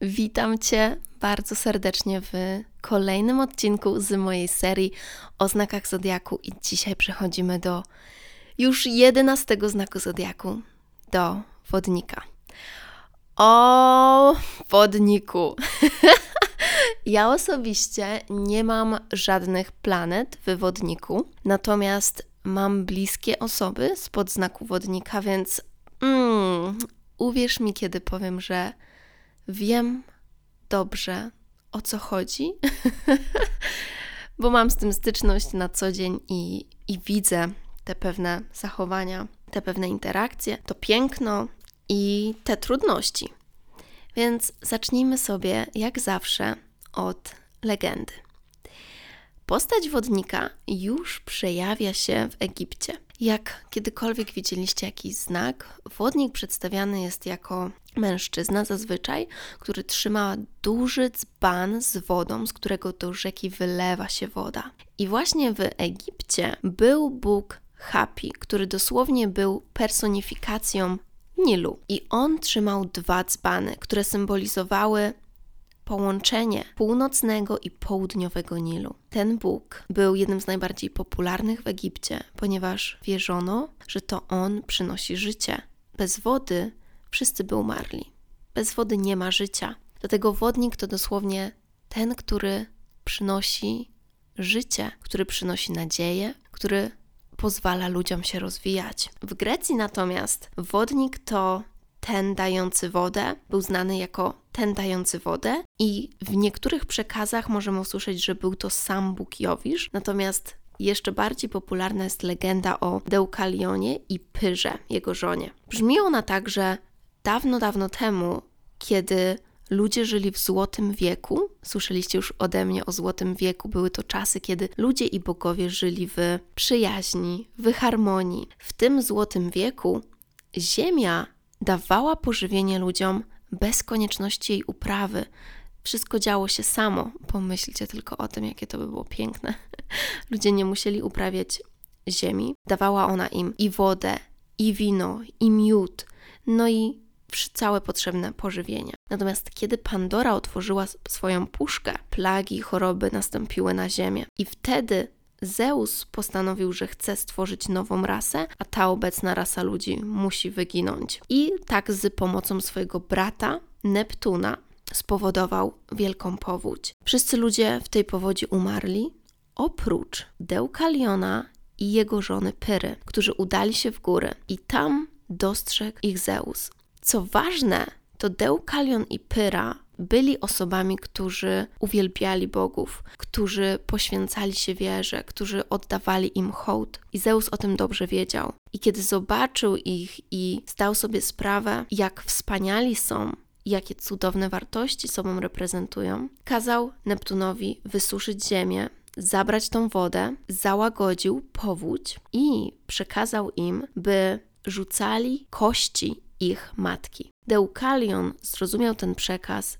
witam Cię bardzo serdecznie w kolejnym odcinku z mojej serii o znakach Zodiaku i dzisiaj przechodzimy do już jedenastego znaku Zodiaku, do wodnika. O wodniku! ja osobiście nie mam żadnych planet w wodniku, natomiast mam bliskie osoby spod znaku wodnika, więc mm, uwierz mi, kiedy powiem, że wiem dobrze, o co chodzi, bo mam z tym styczność na co dzień i, i widzę te pewne zachowania, te pewne interakcje, to piękno i te trudności. Więc zacznijmy sobie, jak zawsze, od legendy. Postać wodnika już przejawia się w Egipcie. Jak kiedykolwiek widzieliście jakiś znak, wodnik przedstawiany jest jako mężczyzna zazwyczaj, który trzyma duży dzban z wodą, z którego do rzeki wylewa się woda. I właśnie w Egipcie był Bóg Hapi, który dosłownie był personifikacją Nilu. I on trzymał dwa dzbany, które symbolizowały połączenie północnego i południowego Nilu. Ten Bóg był jednym z najbardziej popularnych w Egipcie, ponieważ wierzono, że to on przynosi życie. Bez wody wszyscy by umarli. Bez wody nie ma życia. Dlatego wodnik to dosłownie ten, który przynosi życie, który przynosi nadzieję, który pozwala ludziom się rozwijać. W Grecji natomiast wodnik to ten dający wodę, był znany jako ten dający wodę i w niektórych przekazach możemy usłyszeć, że był to sam Bóg Jowisz, natomiast jeszcze bardziej popularna jest legenda o Deukalionie i Pyrze, jego żonie. Brzmi ona tak, że dawno, dawno temu, kiedy ludzie żyli w złotym wieku, słyszeliście już ode mnie o złotym wieku, były to czasy, kiedy ludzie i bogowie żyli w przyjaźni, w harmonii. W tym złotym wieku Ziemia dawała pożywienie ludziom bez konieczności jej uprawy. Wszystko działo się samo. Pomyślcie tylko o tym, jakie to by było piękne. Ludzie nie musieli uprawiać ziemi. Dawała ona im i wodę, i wino, i miód, no i całe potrzebne pożywienie. Natomiast kiedy Pandora otworzyła swoją puszkę, plagi i choroby nastąpiły na ziemię. I wtedy Zeus postanowił, że chce stworzyć nową rasę, a ta obecna rasa ludzi musi wyginąć. I tak z pomocą swojego brata Neptuna spowodował wielką powódź. Wszyscy ludzie w tej powodzi umarli, oprócz Deukaliona i jego żony Pyry, którzy udali się w góry i tam dostrzegł ich Zeus. Co ważne, to Deukalion i Pyra byli osobami, którzy uwielbiali bogów, którzy poświęcali się wierze, którzy oddawali im hołd. I Zeus o tym dobrze wiedział. I kiedy zobaczył ich i zdał sobie sprawę, jak wspaniali są, jakie cudowne wartości sobą reprezentują, kazał Neptunowi wysuszyć ziemię, zabrać tą wodę, załagodził powódź i przekazał im, by rzucali kości ich matki. Deukalion zrozumiał ten przekaz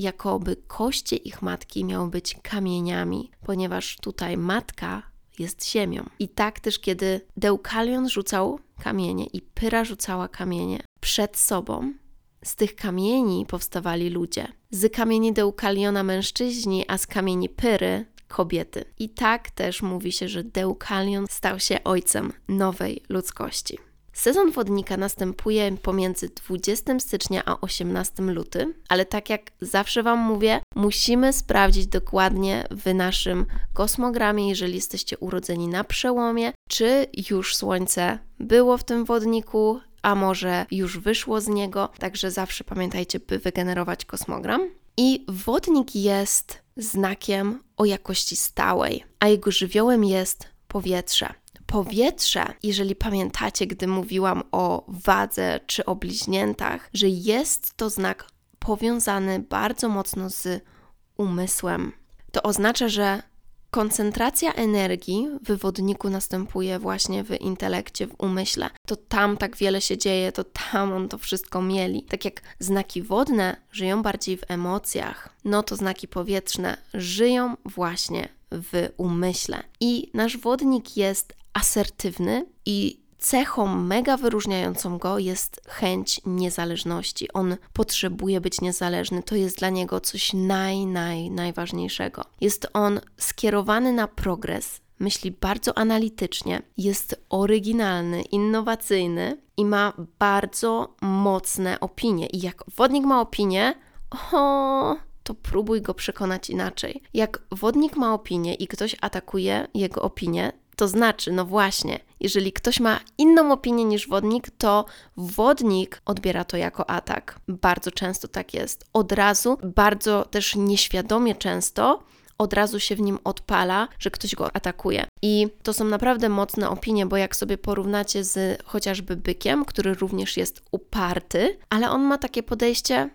jakoby koście ich matki miały być kamieniami, ponieważ tutaj matka jest ziemią. I tak też, kiedy Deukalion rzucał kamienie i Pyra rzucała kamienie przed sobą, z tych kamieni powstawali ludzie. Z kamieni Deukaliona mężczyźni, a z kamieni Pyry kobiety. I tak też mówi się, że Deukalion stał się ojcem nowej ludzkości. Sezon wodnika następuje pomiędzy 20 stycznia a 18 luty, ale tak jak zawsze Wam mówię, musimy sprawdzić dokładnie w naszym kosmogramie, jeżeli jesteście urodzeni na przełomie, czy już Słońce było w tym wodniku, a może już wyszło z niego. Także zawsze pamiętajcie, by wygenerować kosmogram. I wodnik jest znakiem o jakości stałej, a jego żywiołem jest powietrze. Powietrze, jeżeli pamiętacie, gdy mówiłam o wadze czy o bliźniętach, że jest to znak powiązany bardzo mocno z umysłem. To oznacza, że koncentracja energii w wywodniku następuje właśnie w intelekcie, w umyśle. To tam tak wiele się dzieje, to tam on to wszystko mieli. Tak jak znaki wodne żyją bardziej w emocjach, no to znaki powietrzne żyją właśnie w umyśle. I nasz wodnik jest asertywny i cechą mega wyróżniającą go jest chęć niezależności. On potrzebuje być niezależny, to jest dla niego coś naj, naj, najważniejszego. Jest on skierowany na progres, myśli bardzo analitycznie, jest oryginalny, innowacyjny i ma bardzo mocne opinie. I jak wodnik ma opinię, o, to próbuj go przekonać inaczej. Jak wodnik ma opinię i ktoś atakuje jego opinię, to znaczy, no właśnie, jeżeli ktoś ma inną opinię niż wodnik, to wodnik odbiera to jako atak. Bardzo często tak jest. Od razu, bardzo też nieświadomie często, od razu się w nim odpala, że ktoś go atakuje. I to są naprawdę mocne opinie, bo jak sobie porównacie z chociażby bykiem, który również jest uparty, ale on ma takie podejście,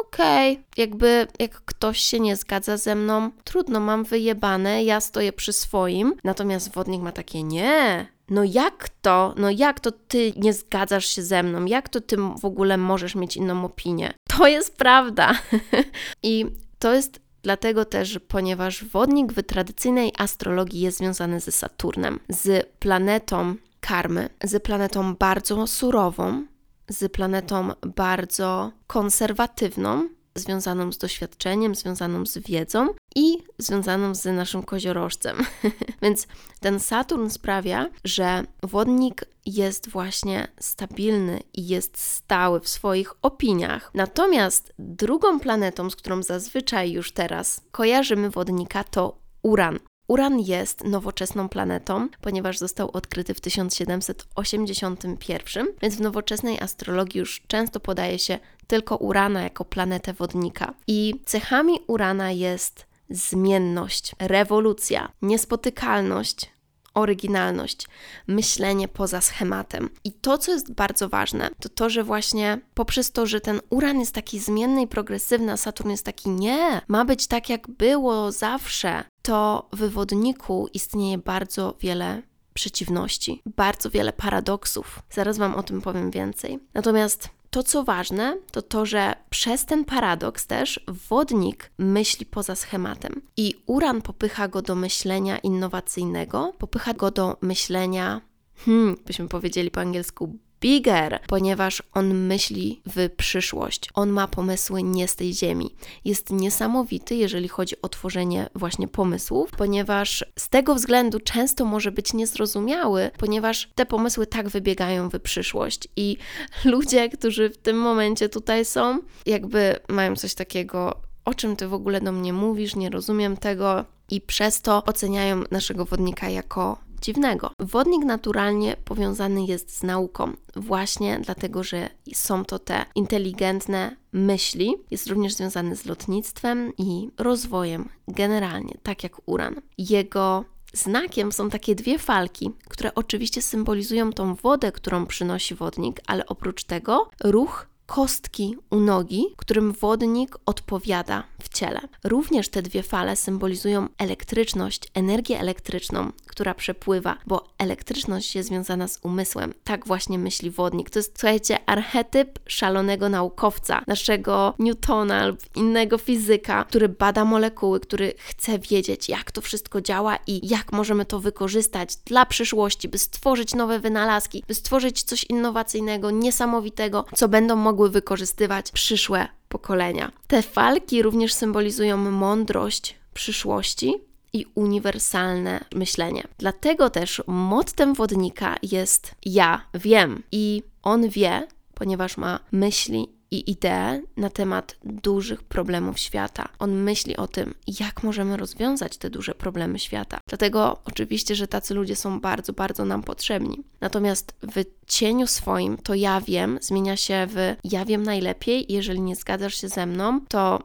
okej, okay. jakby jak ktoś się nie zgadza ze mną, trudno, mam wyjebane, ja stoję przy swoim. Natomiast wodnik ma takie nie. No jak to? No jak to ty nie zgadzasz się ze mną? Jak to ty w ogóle możesz mieć inną opinię? To jest prawda. I to jest Dlatego też, ponieważ wodnik w tradycyjnej astrologii jest związany ze Saturnem, z planetą karmy, z planetą bardzo surową, z planetą bardzo konserwatywną, związaną z doświadczeniem, związaną z wiedzą i związaną z naszym koziorożcem. Więc ten Saturn sprawia, że wodnik jest właśnie stabilny i jest stały w swoich opiniach. Natomiast drugą planetą, z którą zazwyczaj już teraz kojarzymy wodnika, to Uran. Uran jest nowoczesną planetą, ponieważ został odkryty w 1781, więc w nowoczesnej astrologii już często podaje się tylko Urana jako planetę wodnika. I cechami Urana jest zmienność, rewolucja, niespotykalność, oryginalność, myślenie poza schematem. I to, co jest bardzo ważne, to to, że właśnie poprzez to, że ten Uran jest taki zmienny i progresywny, a Saturn jest taki nie, ma być tak, jak było zawsze, to w wodniku istnieje bardzo wiele przeciwności, bardzo wiele paradoksów. Zaraz Wam o tym powiem więcej. Natomiast to, co ważne, to to, że przez ten paradoks też wodnik myśli poza schematem i uran popycha go do myślenia innowacyjnego, popycha go do myślenia, hmm, byśmy powiedzieli po angielsku, bigger, ponieważ on myśli w przyszłość. On ma pomysły nie z tej ziemi. Jest niesamowity, jeżeli chodzi o tworzenie właśnie pomysłów, ponieważ z tego względu często może być niezrozumiały, ponieważ te pomysły tak wybiegają w przyszłość i ludzie, którzy w tym momencie tutaj są, jakby mają coś takiego, o czym ty w ogóle do mnie mówisz, nie rozumiem tego, i przez to oceniają naszego wodnika jako dziwnego. Wodnik naturalnie powiązany jest z nauką, właśnie dlatego, że są to te inteligentne myśli. Jest również związany z lotnictwem i rozwojem generalnie, tak jak uran. Jego Znakiem są takie dwie falki, które oczywiście symbolizują tą wodę, którą przynosi wodnik, ale oprócz tego ruch kostki u nogi, którym wodnik odpowiada w ciele. Również te dwie fale symbolizują elektryczność, energię elektryczną, która przepływa, bo elektryczność jest związana z umysłem. Tak właśnie myśli wodnik. To jest, słuchajcie, archetyp szalonego naukowca, naszego Newtona lub innego fizyka, który bada molekuły, który chce wiedzieć, jak to wszystko działa i jak możemy to wykorzystać dla przyszłości, by stworzyć nowe wynalazki, by stworzyć coś innowacyjnego, niesamowitego, co będą mogły wykorzystywać przyszłe pokolenia. Te falki również symbolizują mądrość przyszłości i uniwersalne myślenie. Dlatego też mottem wodnika jest ja wiem i on wie, ponieważ ma myśli i idee na temat dużych problemów świata. On myśli o tym, jak możemy rozwiązać te duże problemy świata. Dlatego oczywiście, że tacy ludzie są bardzo, bardzo nam potrzebni. Natomiast w cieniu swoim to ja wiem zmienia się w ja wiem najlepiej. Jeżeli nie zgadzasz się ze mną, to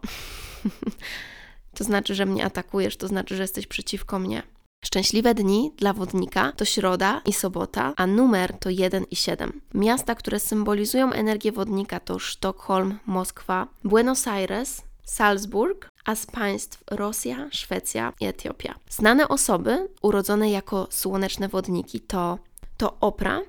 to znaczy, że mnie atakujesz, to znaczy, że jesteś przeciwko mnie. Szczęśliwe dni dla wodnika to środa i sobota, a numer to 1 i 7. Miasta, które symbolizują energię wodnika to Sztokholm, Moskwa, Buenos Aires, Salzburg, a z państw Rosja, Szwecja i Etiopia. Znane osoby urodzone jako słoneczne wodniki to, to Oprah,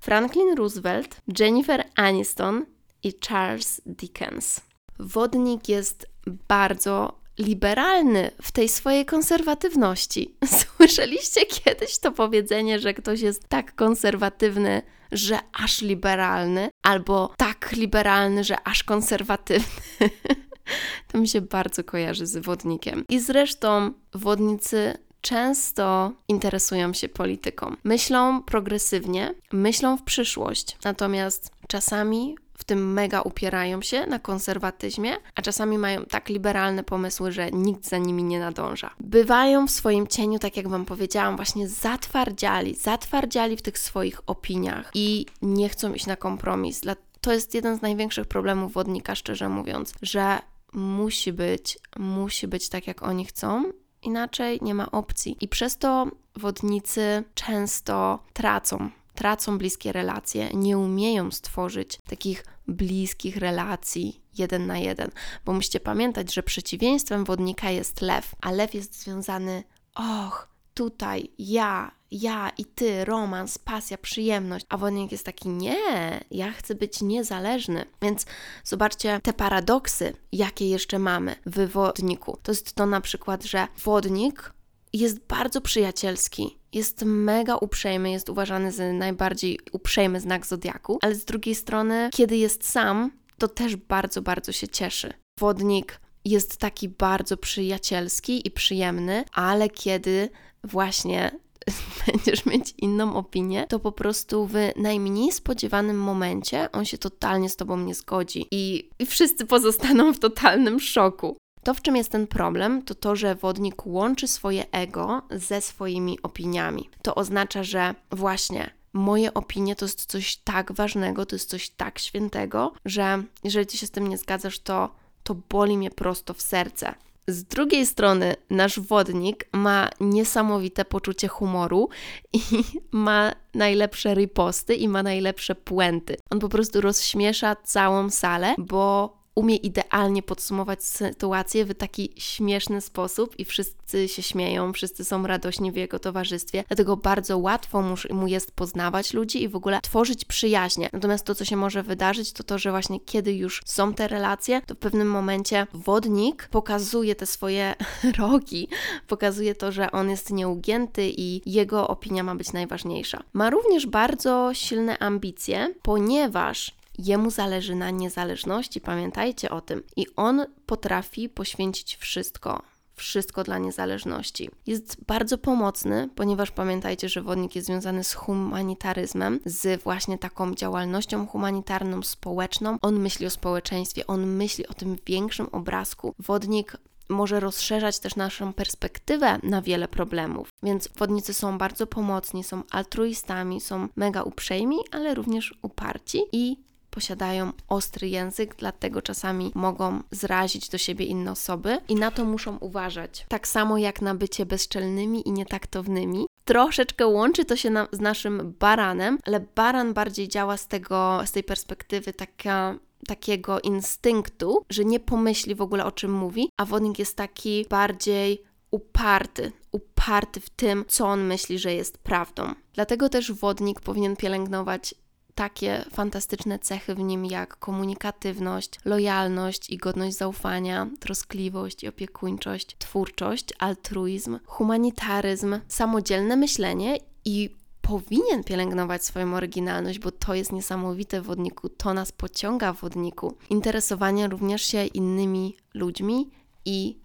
Franklin Roosevelt, Jennifer Aniston i Charles Dickens. Wodnik jest bardzo liberalny w tej swojej konserwatywności. Słyszeliście kiedyś to powiedzenie, że ktoś jest tak konserwatywny, że aż liberalny, albo tak liberalny, że aż konserwatywny? to mi się bardzo kojarzy z wodnikiem. I zresztą wodnicy często interesują się polityką. Myślą progresywnie, myślą w przyszłość, natomiast czasami tym mega upierają się na konserwatyzmie, a czasami mają tak liberalne pomysły, że nikt za nimi nie nadąża. Bywają w swoim cieniu, tak jak Wam powiedziałam, właśnie zatwardziali, zatwardziali w tych swoich opiniach i nie chcą iść na kompromis. To jest jeden z największych problemów wodnika, szczerze mówiąc, że musi być, musi być tak, jak oni chcą, inaczej nie ma opcji. I przez to wodnicy często tracą tracą bliskie relacje, nie umieją stworzyć takich bliskich relacji jeden na jeden. Bo musicie pamiętać, że przeciwieństwem wodnika jest lew, a lew jest związany, och, tutaj ja, ja i ty, romans, pasja, przyjemność, a wodnik jest taki, nie, ja chcę być niezależny. Więc zobaczcie te paradoksy, jakie jeszcze mamy w wodniku. To jest to na przykład, że wodnik jest bardzo przyjacielski, jest mega uprzejmy, jest uważany za najbardziej uprzejmy znak zodiaku, ale z drugiej strony, kiedy jest sam, to też bardzo, bardzo się cieszy. Wodnik jest taki bardzo przyjacielski i przyjemny, ale kiedy właśnie będziesz mieć inną opinię, to po prostu w najmniej spodziewanym momencie on się totalnie z tobą nie zgodzi i, i wszyscy pozostaną w totalnym szoku. To, w czym jest ten problem, to to, że wodnik łączy swoje ego ze swoimi opiniami. To oznacza, że właśnie moje opinie to jest coś tak ważnego, to jest coś tak świętego, że jeżeli ty się z tym nie zgadzasz, to, to boli mnie prosto w serce. Z drugiej strony, nasz wodnik ma niesamowite poczucie humoru i ma najlepsze riposty i ma najlepsze puenty. On po prostu rozśmiesza całą salę, bo umie idealnie podsumować sytuację w taki śmieszny sposób i wszyscy się śmieją, wszyscy są radośni w jego towarzystwie, dlatego bardzo łatwo mu, jest poznawać ludzi i w ogóle tworzyć przyjaźnie. Natomiast to, co się może wydarzyć, to to, że właśnie kiedy już są te relacje, to w pewnym momencie wodnik pokazuje te swoje rogi, pokazuje to, że on jest nieugięty i jego opinia ma być najważniejsza. Ma również bardzo silne ambicje, ponieważ Jemu zależy na niezależności, pamiętajcie o tym. I on potrafi poświęcić wszystko, wszystko dla niezależności. Jest bardzo pomocny, ponieważ pamiętajcie, że wodnik jest związany z humanitaryzmem, z właśnie taką działalnością humanitarną, społeczną. On myśli o społeczeństwie, on myśli o tym większym obrazku. Wodnik może rozszerzać też naszą perspektywę na wiele problemów. Więc wodnicy są bardzo pomocni, są altruistami, są mega uprzejmi, ale również uparci i posiadają ostry język, dlatego czasami mogą zrazić do siebie inne osoby i na to muszą uważać. Tak samo jak na bycie bezczelnymi i nietaktownymi. Troszeczkę łączy to się na, z naszym baranem, ale baran bardziej działa z, tego, z tej perspektywy taka takiego instynktu, że nie pomyśli w ogóle o czym mówi, a wodnik jest taki bardziej uparty, uparty w tym, co on myśli, że jest prawdą. Dlatego też wodnik powinien pielęgnować takie fantastyczne cechy w nim jak komunikatywność, lojalność i godność zaufania, troskliwość i opiekuńczość, twórczość, altruizm, humanitaryzm, samodzielne myślenie i powinien pielęgnować swoją oryginalność, bo to jest niesamowite w wodniku, to nas pociąga w wodniku. Interesowanie również się innymi ludźmi i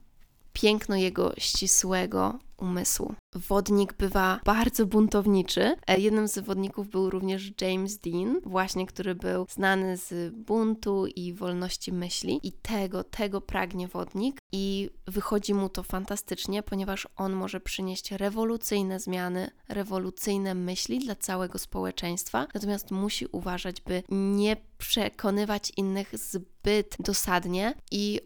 piękno jego ścisłego umysłu. Wodnik bywa bardzo buntowniczy. E, jednym z wodników był również James Dean, właśnie który był znany z buntu i wolności myśli. I tego, tego pragnie wodnik i wychodzi mu to fantastycznie, ponieważ on może przynieść rewolucyjne zmiany, rewolucyjne myśli dla całego społeczeństwa. Natomiast musi uważać, by nie przekonywać innych zbyt dosadnie i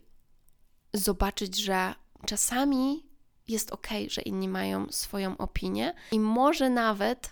zobaczyć, że czasami jest ok, że inni mają swoją opinię i może nawet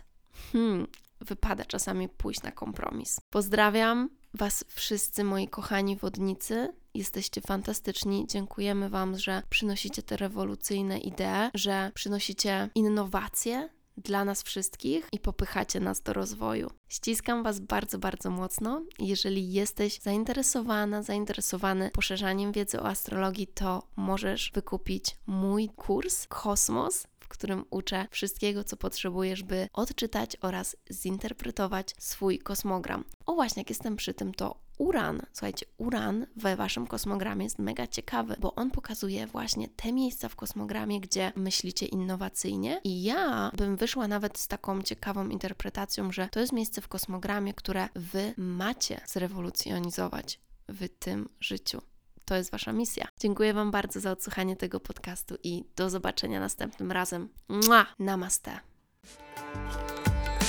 hmm, wypada czasami pójść na kompromis. Pozdrawiam Was wszyscy, moi kochani wodnicy. Jesteście fantastyczni. Dziękujemy Wam, że przynosicie te rewolucyjne idee, że przynosicie innowacje dla nas wszystkich i popychacie nas do rozwoju. Ściskam Was bardzo, bardzo mocno. Jeżeli jesteś zainteresowana, zainteresowany poszerzaniem wiedzy o astrologii, to możesz wykupić mój kurs Kosmos którym uczę wszystkiego, co potrzebujesz, by odczytać oraz zinterpretować swój kosmogram. O właśnie, jak jestem przy tym, to Uran, słuchajcie, Uran we waszym kosmogramie jest mega ciekawy, bo on pokazuje właśnie te miejsca w kosmogramie, gdzie myślicie innowacyjnie. I ja bym wyszła nawet z taką ciekawą interpretacją, że to jest miejsce w kosmogramie, które wy macie zrewolucjonizować w tym życiu. To jest Wasza misja. Dziękuję Wam bardzo za odsłuchanie tego podcastu i do zobaczenia następnym razem. Mua! Namaste.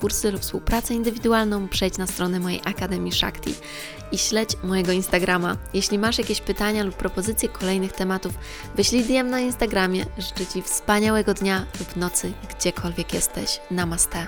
kursy lub współpracę indywidualną, przejdź na stronę mojej Akademii Shakti i śledź mojego Instagrama. Jeśli masz jakieś pytania lub propozycje kolejnych tematów, wyślij DM na Instagramie. Życzę Ci wspaniałego dnia lub nocy, gdziekolwiek jesteś. Namaste.